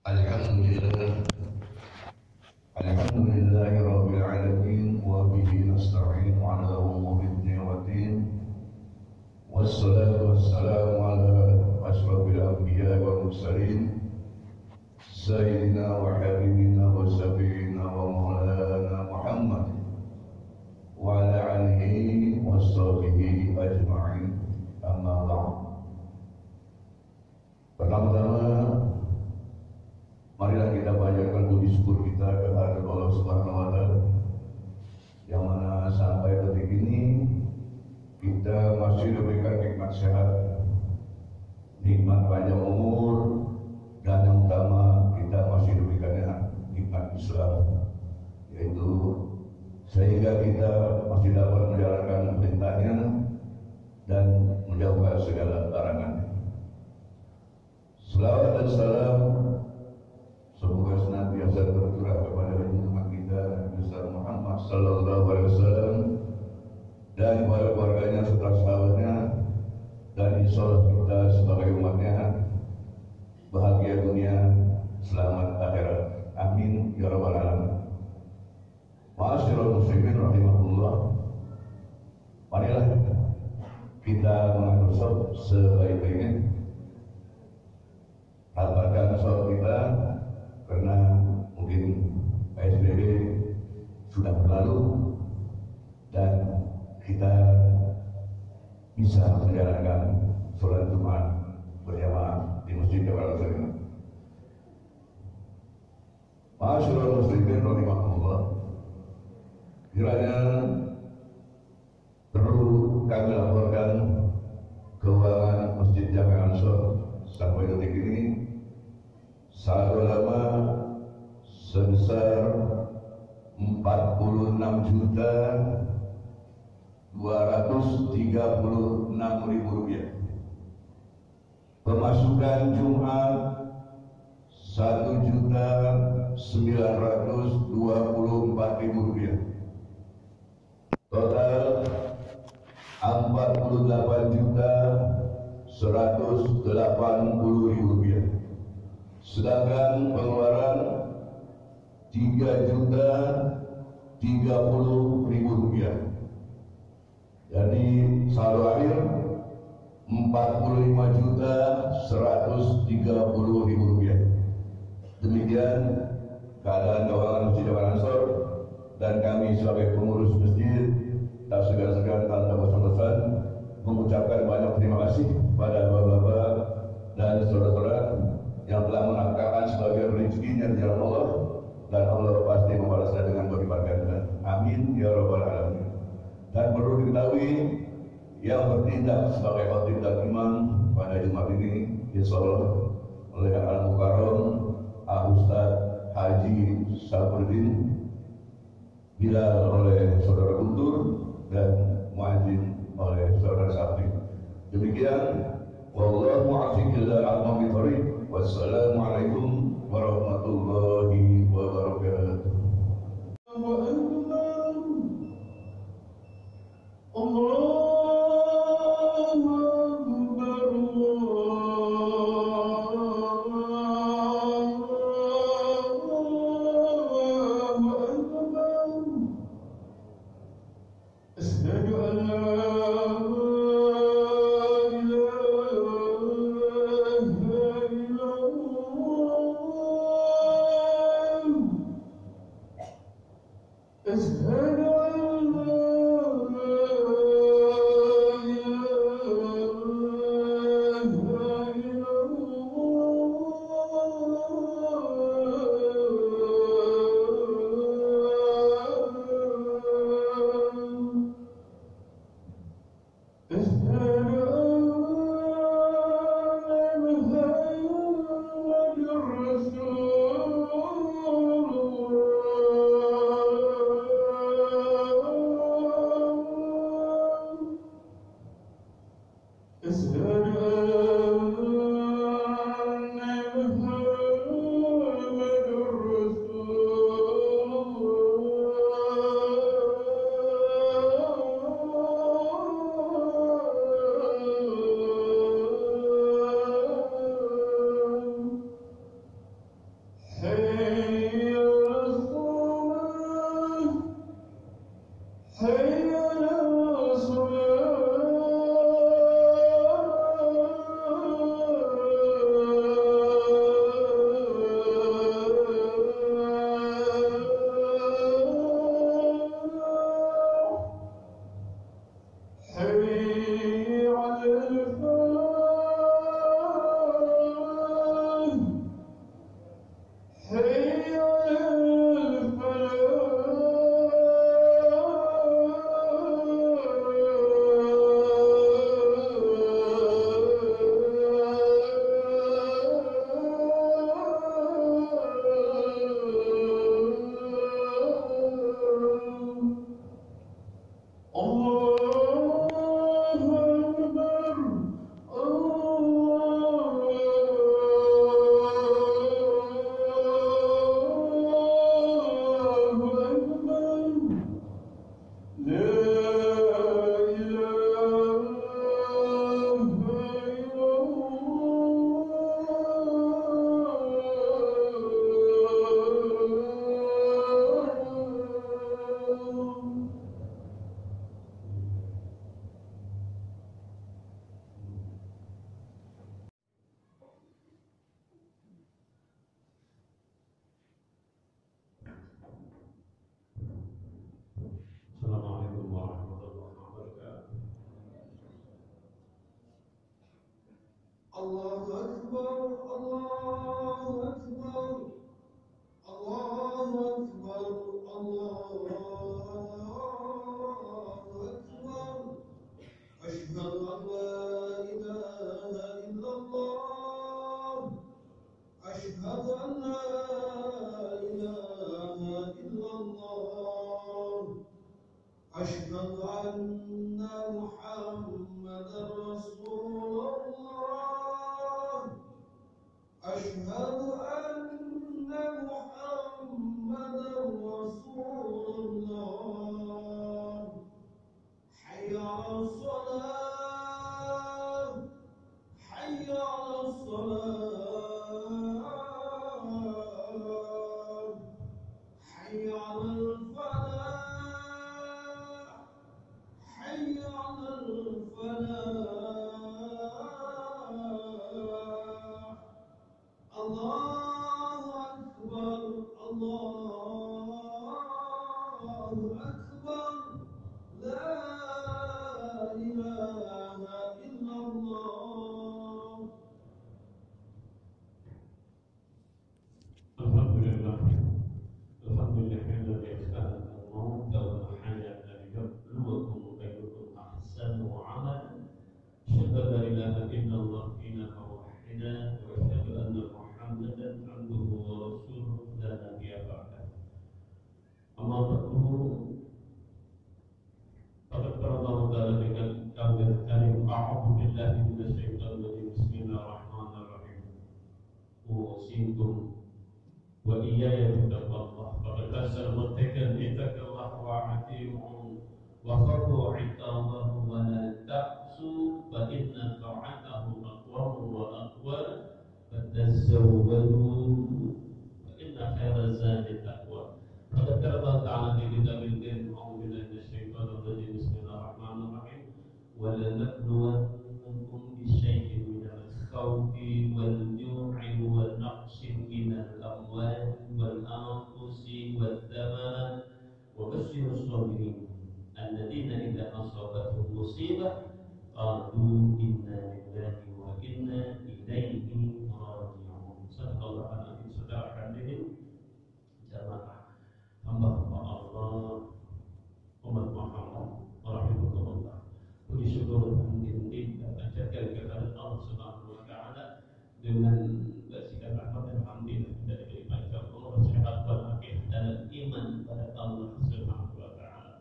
Alhamdulillah Alhamdulillah Rabbil Alamin Wa bihi nasta'in ala umuri ni'matin Wassalatu wassalamu ala asrafil anbiya wa mursalin Sayyidina wa habibina wa safina wa maulana Muhammad Wa ala alihi wa sahbihi ajma'in Amma ba'd Pertama-tama Marilah kita panjatkan puji syukur kita kehadirat Allah Subhanahu wa taala. Yang mana sampai detik ini kita masih diberikan sehat, nikmat panjang umur, dan yang utama kita masih diberikannya nikmat Islam, yaitu sehingga kita masih dapat menjalankan perintahnya dan menjauhkan segala larangannya. Selawat dan salam Semoga senantiasa tercurah kepada junjungan kita Nabi besar Muhammad Sallallahu Alaihi Wasallam dan kepada keluarganya serta sahabatnya dan insya Allah kita sebagai umatnya bahagia dunia, selamat akhirat. Amin ya rabbal alamin. Ma'asyiral muslimin rahimahullah. Marilah kita mengatur sholat sebaik-baiknya. Albarkan sholat kita karena mungkin PSBB sudah berlalu dan kita bisa menjalankan sholat Jumat berjamaah di Masjid Jabal Al Masyurul muslimin rahimahullah Kiranya perlu kami laporkan keuangan Masjid Jami Ansor sampai detik ini. Saat ulama sebesar 46 juta 236 ribu rupiah. Pemasukan Jumat 1 juta 924 ribu rupiah. Total 48 juta 180 ribu rupiah. Sedangkan pengeluaran 3 juta 30 ribu rupiah. Jadi saldo akhir 45 juta 130 ribu rupiah. Demikian keadaan keuangan Masjid Jabal Ansor dan kami sebagai pengurus masjid tak segan-segan tanpa bosan-bosan mengucapkan banyak terima kasih pada bapak-bapak dan saudara-saudara yang telah menangkapkan sebagai rezekinya di jalan Allah dan Allah pasti membalasnya dengan berlipat. Amin ya rabbal alamin. Dan perlu diketahui yang bertindak sebagai khotib dan imam pada Jumat ini insya Allah oleh Al Mukarram Al Ustaz Haji Sabruddin Bilal oleh saudara Guntur dan Muazzin oleh saudara Sabri. Demikian Wassalamualaikum warahmatullahi wabarakatuh. أن محمدا رسول الله. أشهد ولنبلونكم بشيء من الخوف والجوع والنقص من الأموال والأنفس والثمرات وبشر الصابرين الذين إذا أصابتهم مصيبة قالوا إنا لله وإنا إليه راجعون. صدق الله العظيم. Saudara hadirin jamaah hamba-hamba Allah umat Muhammad dengan bersikap rahmat dan alhamdulillah dari daripada Allah sehat walafiat dan iman pada Allah Subhanahu wa taala.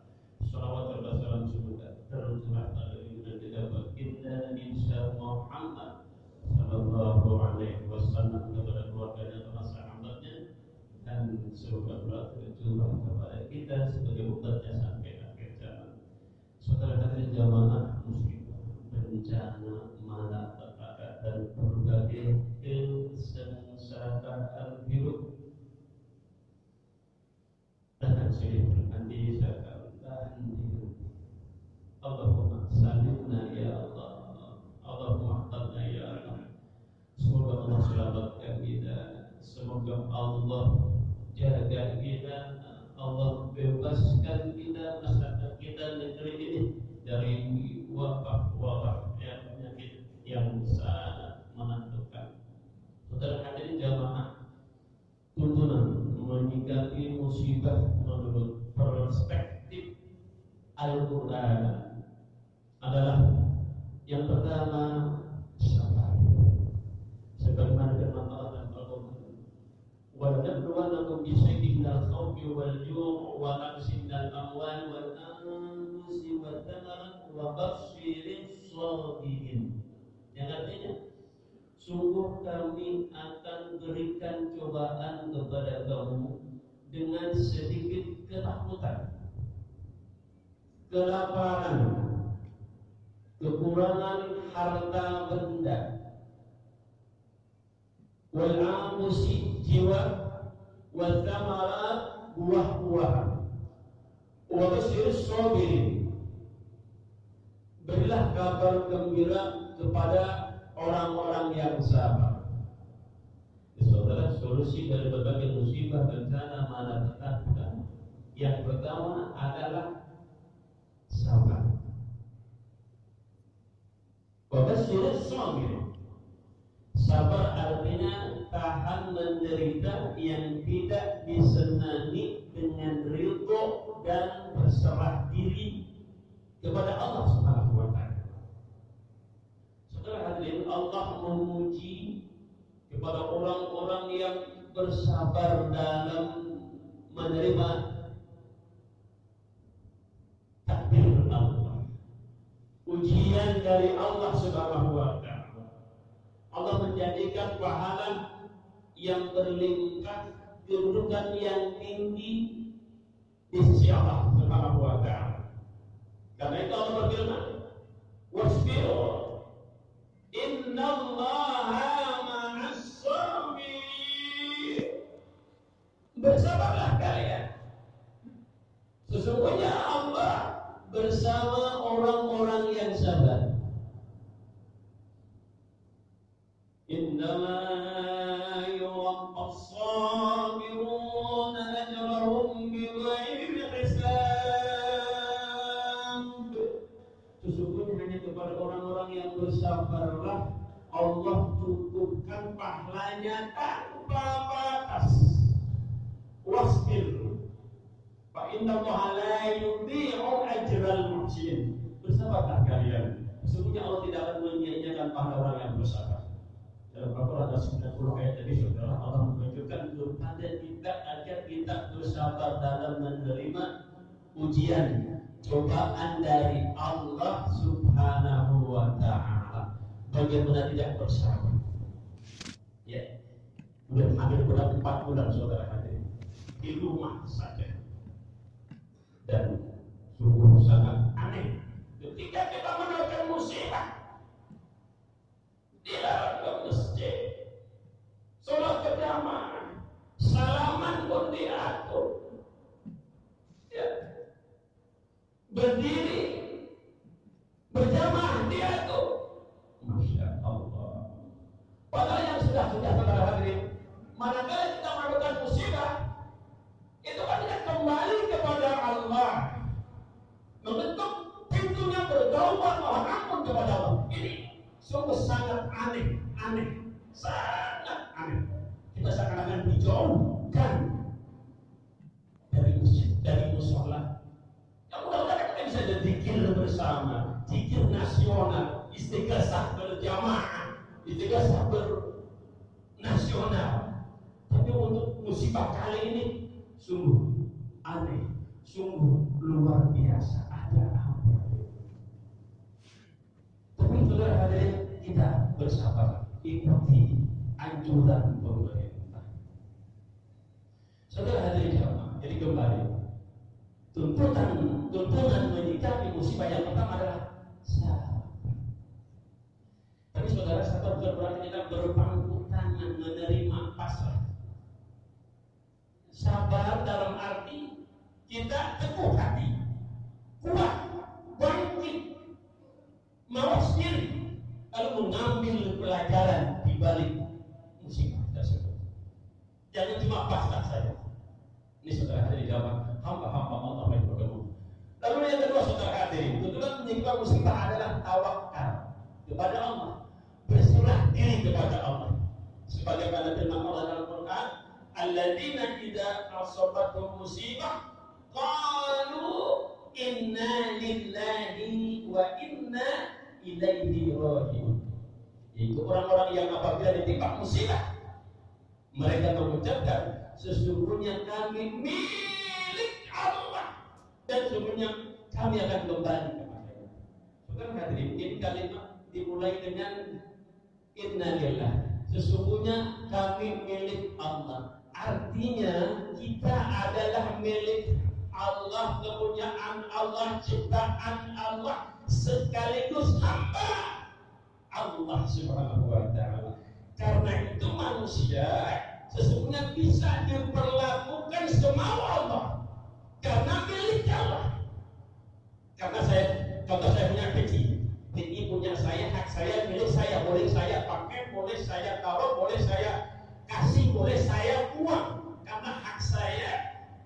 Salawat dan salam semoga tercurah pada kita baginda Nabi Muhammad sallallahu alaihi wasallam kepada keluarga dan sahabatnya dan semoga pula tercurah kepada kita sebagai umatnya sampai akhir zaman. Saudara hadirin jamaah muslimah bencana malapetaka hidup Allahumma ya Allah. Allahumma ya Allah. Semoga Allah kita. Semoga Allah jaga kita. Allah bebaskan kita masyarakat kita negeri ini dari wabah-wabah yang penyakit yang sangat menentukan. Saudara hadirin jamaah, tuntunan menyikapi musibah menurut perspektif Al-Quran adalah yang pertama sabar. Sebagaimana firman Allah dalam Al-Quran. Wa nabluwannakum bi shay'in khawfi wal-ju'i wa naqsin al-amwali wal-anfusi wath-thamarati wa basyiris sabirin. Yang artinya sungguh kami akan berikan cobaan kepada kamu dengan sedikit ketakutan kelaparan kekurangan harta benda. Wal amusi jiwa wal thamarat buah-buahan. Wa basyir sabirin berilah kabar gembira kepada orang-orang yang sabar. Saudara solusi dari berbagai musibah bencana malapetaka yang pertama adalah sabar wa basyir sabirin Sabar artinya tahan menderita yang tidak disenangi dengan ridho dan berserah diri kepada Allah Subhanahu wa taala. Setelah hadirin Allah memuji kepada orang-orang yang bersabar dalam menerima takdir Allah. Ujian dari Allah Subhanahu wa taala. Allah menjadikan pahala yang berlimpah kedudukan yang tinggi di sisi Allah Subhanahu wa taala. Karena itu Allah berfirman, "Wasbiru innallaha Dalam ada 90 ayat tadi saudara Allah menunjukkan kepada kita agar kita bersabar dalam menerima ujian cobaan dari Allah Subhanahu wa taala. Bagaimana tidak bersabar? Ya. Sudah hampir berat 4 bulan saudara hadir di rumah saja. Dan sungguh sangat aneh ketika kita menemukan musibah ke masjid sholat berjamaah salaman pun diatur. Ya. berdiri. Berjamaah diatur. Masya Allah. Padahal yang sudah sudah saudara hadirin manakala kita melakukan musibah itu kan kita kembali kepada Allah. Mengetuk pintunya bertaubat mohon ampun kepada Allah. Ini sungguh sangat aneh, aneh, sangat aneh. Kita seakan-akan dijauhkan dari masjid, dari musola. Ya mudah-mudahan kita bisa berzikir bersama, zikir nasional, istighasah berjamaah, istighasah bernasional. Tapi untuk musibah kali ini sungguh aneh, sungguh luar biasa. Ada apa? Tapi saudara hadirin kita bersabar ikuti anjuran pemerintah. Saudara hadirin jamaah, jadi kembali tuntutan tuntunan menyikapi musibah yang pertama adalah sabar. Tapi saudara sabar bukan berarti kita berpangku tangan menerima pasrah. Sabar dalam arti kita teguh hati, kuat, bangkit, mawas diri lalu mengambil pelajaran di balik musibah tersebut. Jangan cuma pasrah saja. Ini saudara hadir di dalam hamba-hamba Allah yang bertemu. Lalu yang kedua saudara hadir, kebetulan menyebabkan musibah adalah tawakal kepada Allah, berserah diri kepada Allah. Sebagaimana firman Allah dalam Quran, "Alladzina idza asabatuhum musibah qalu inna lillahi wa inna ilaihi rajiun. Itu orang-orang yang apabila ditimpa musibah mereka mengucapkan sesungguhnya kami milik Allah dan sesungguhnya kami akan kembali kepada Saudara hadirin, ini kalimat dimulai dengan innalillah. Sesungguhnya kami milik Allah. Artinya kita adalah milik Allah, kepunyaan Allah, ciptaan Allah, sekaligus hamba Allah Subhanahu wa taala. Karena itu manusia sesungguhnya bisa diperlakukan semau Allah karena milik Allah. Karena saya contoh saya punya kecil, ini punya saya, hak saya, milik saya, boleh saya pakai, boleh saya taruh, boleh saya kasih, boleh saya buang karena hak saya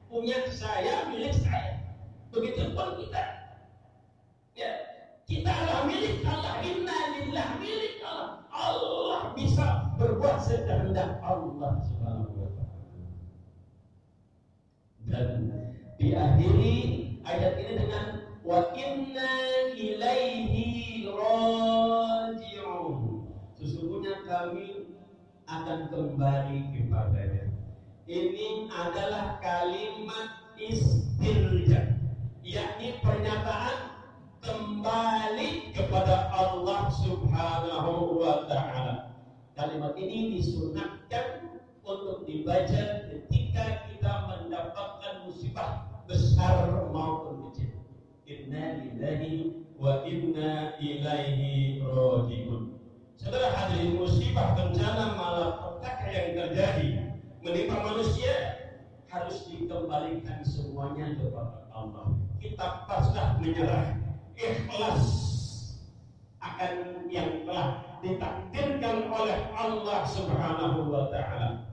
punya saya, milik saya. Begitu pun kita. Kita adalah milik Allah. Inna lillah milik Allah. Allah bisa berbuat sekehendak Allah Subhanahu wa. Dan diakhiri ayat ini dengan wa inna ilaihi raji'un. Sesungguhnya kami akan kembali kepadanya. Ini adalah kalimat istirja, yakni pernyataan kembali kepada Allah Subhanahu wa taala. Kalimat ini disunatkan untuk dibaca ketika kita mendapatkan musibah besar maupun kecil. Inna lillahi wa inna ilaihi rajiun. Saudara hadirin musibah bencana malapetaka yang terjadi menimpa manusia harus dikembalikan semuanya kepada Allah. Kita pasrah menyerah, ikhlas akan yang telah ditakdirkan oleh Allah Subhanahu wa taala.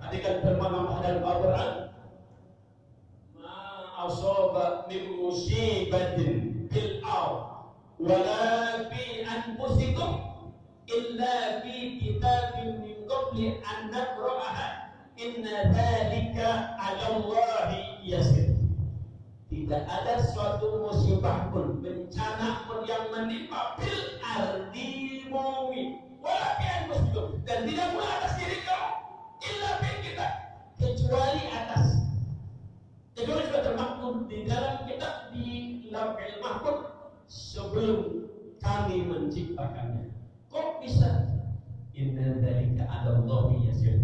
Perhatikan firman Allah dalam Al-Qur'an. Ma asaba min musibatin fil ard wala fi anfusikum illa fi kitabin min qabli an nabra'aha inna dhalika 'ala Allah yasir. Tidak ada suatu musibah pun, bencana pun yang menimpa bil ardi bumi. Wala fi anfusikum dan tidak pula atas diri kamu illa kita kecuali atas kecuali sudah termaktub di dalam kitab di lauhil mahfuz sebelum kami menciptakannya. Kok bisa? Inna dzalika 'ala Allah yasir.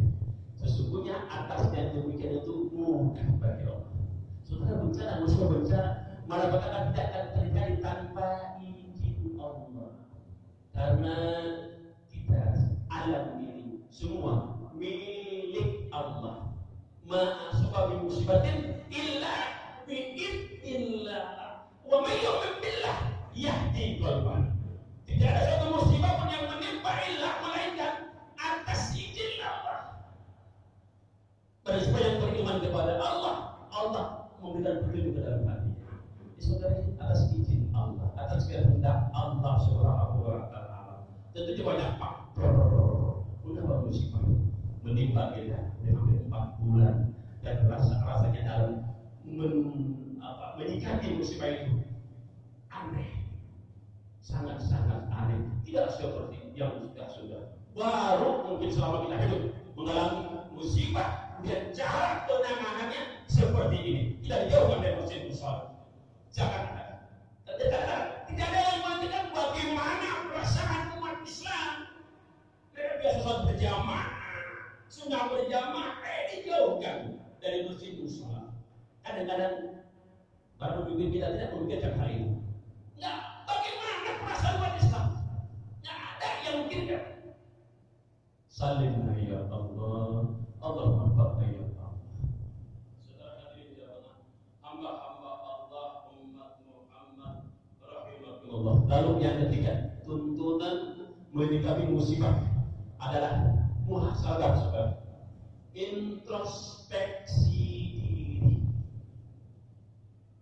Sesungguhnya atasnya demikian itu mudah bagi Allah. Saudara bencana, musibah bencana, malah tidak akan terjadi tanpa izin Allah. Karena kita alam ini semua milik Allah. Ma'asaba min musibatin men, apa, menyikapi musibah itu aneh, sangat sangat aneh. Tidak seperti yang sudah sudah. Baru mungkin selama kita hidup mengalami musibah dan cara penanganannya seperti ini. Tidak jauh dari masjid besar. Jangan ada. Tidak ada, tidak ada yang mengatakan bagaimana perasaan umat Islam. Mereka biasa sholat berjamaah, sunnah berjamaah, eh dijauhkan dari masjid musola. Kadang-kadang baru bibir kita tidak memikirkan hal ini. Nah, bagaimana perasaan umat Islam? Tidak ada yang memikirkan. Salimna ya Allah, Allah maafkan ya Allah. Saudara hadirin jamaah, hamba-hamba Allah umat Muhammad rahimahullah. Lalu yang ketiga, tuntunan menyikapi musibah adalah muhasabah saudara. Introspeksi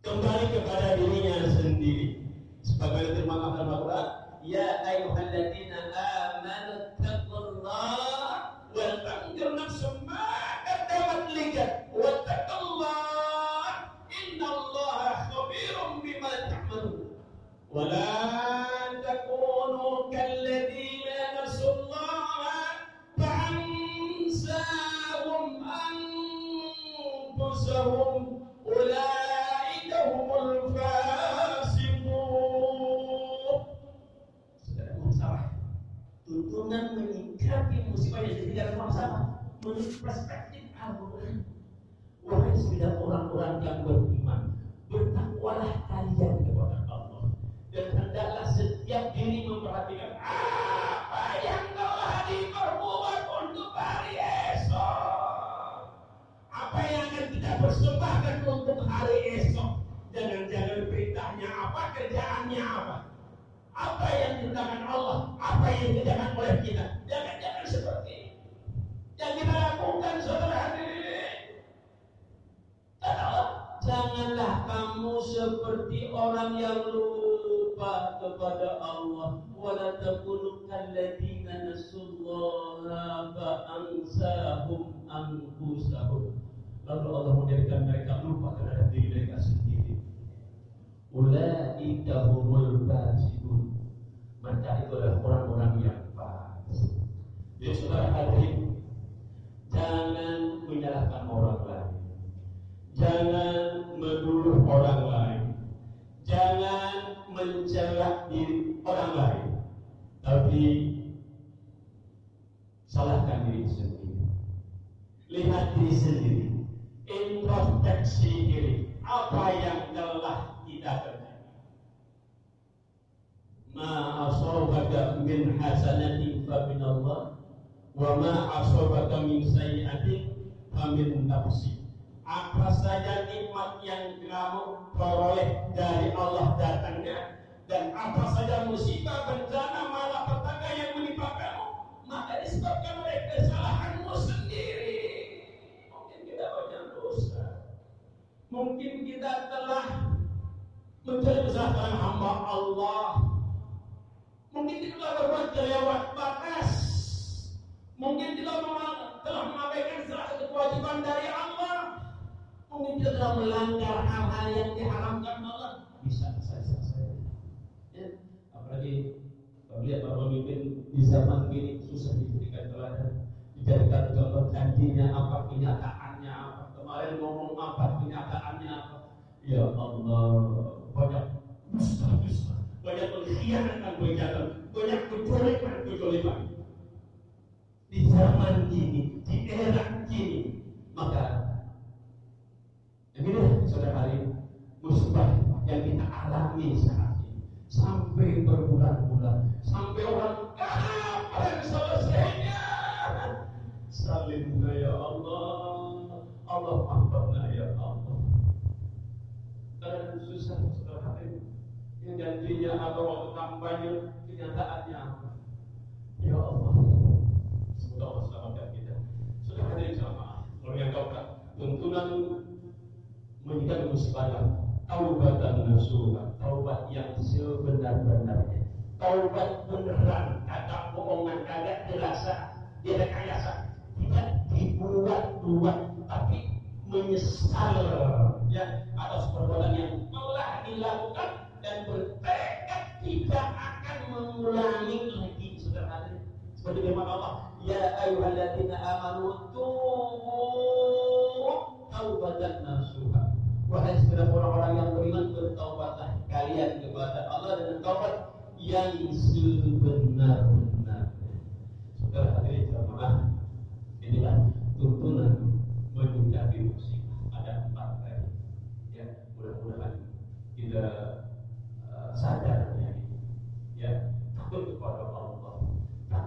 Kembali kepada dirinya sendiri. Sebagai firman Allah Al-Quran, Ya ayyuhalladzina amanu taqullaha wal tanzur nafsum kerjaannya apa? Apa yang dikerjakan Allah apa yang dikerjakan oleh kita? Jangan-jangan seperti ini. Yang kita lakukan saudara hadirin. Allah janganlah kamu seperti orang yang lupa kepada Allah. Wala takunu kalladzina nasullaha fa anfusahum. Lalu Allah menjadikan mereka lupa terhadap diri mereka sendiri. Ulaika humul fasikun. Mereka itu adalah orang-orang yang fasik. Jadi saudara hadirin, jangan menyalahkan orang lain. Jangan menuduh orang lain. Jangan mencela diri orang lain. Tapi salahkan diri sendiri. Lihat diri sendiri. Introspeksi diri. Apa yang telah kita kerjakan. Ma asabaka min hasanatin fa min Allah wa ma asabaka min sayyi'atin fa min nafsik. Apa saja nikmat yang kamu peroleh dari Allah datangnya dan apa saja musibah bencana malapetaka yang menimpa kamu maka disebabkan oleh kesalahanmu sendiri. Mungkin kita banyak dosa. Mungkin kita telah mencari kesalahan hamba Allah. Mungkin telah berbuat kelewat batas. Mungkin kita telah mengabaikan salah satu kewajiban dari Allah. Mungkin kita telah melanggar hal-hal yang diharamkan Allah. Bisa saja saya. Ya, apalagi kalau lihat para pemimpin di zaman ini susah diberikan teladan, dijadikan contoh janjinya apa, kenyataannya apa, kemarin ngomong apa, kenyataannya apa. Ya Allah, banyak dusta-dusta, banyak pengkhianatan, banyak banyak kejoliman, kejoliman. Di zaman ini, di era ini, maka Begini saudara hari musibah yang kita alami saat ini. Sampai berbulan-bulan sampai orang kapan selesainya salimna ya Allah. Allah maafkanlah ya Allah. Kadang susah yang janjinya atau waktu kampanye kenyataannya apa? Ya Allah. Semoga Allah selamatkan kita. Sudah hadir sama kalau yang kau tuntunan menjadi musibah taubat dan nasuha taubat yang sebenar-benarnya. Taubat beneran kata bohongan kagak dirasa direkayasa tidak dibuat-buat tapi menyesal. Ya atas perbuatan yang telah dilakukan firman Allah ya ayyuhalladzina amanu tubu taubatan nasuha Wahai segala orang-orang yang beriman bertaubatlah kalian kepada Allah dengan taubat yang sebenar-benarnya. Saudara hadirin jamaah, inilah tuntunan menyikapi musibah. Ada empat tadi. Ya, mudah-mudahan kita uh, sadar ya, ya takut kepada Allah,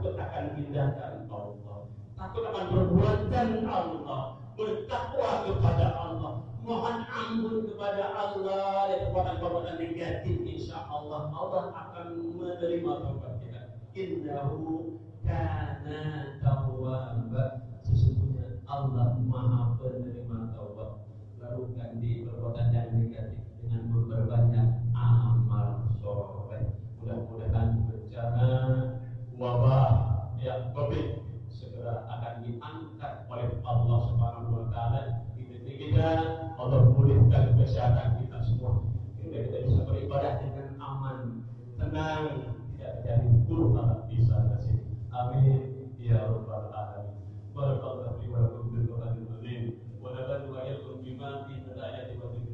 takut akan tindakan Allah, takut akan perbuatan Allah, bertakwa kepada Allah, mohon ampun kepada Allah. Dari perbuatan-perbuatan negatif insya Allah. Allah akan menerima taubat kita. Innahu kana tawwaba. Sesungguhnya Allah maha penerima taubat. Lalu ganti perbuatan yang negatif dengan memperbanyak iman in the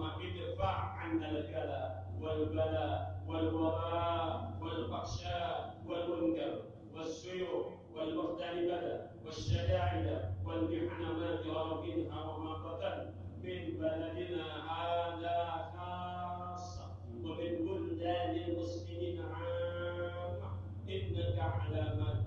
اللهم ادفع عنا الكلا والبلاء والوباء والفحشاء والمنكر والسيوف والمغتربة والشدائد والمحن ما جرى منها وما قتل من بلدنا هذا خاصة ومن بلدان المسلمين عامة. إنك على ما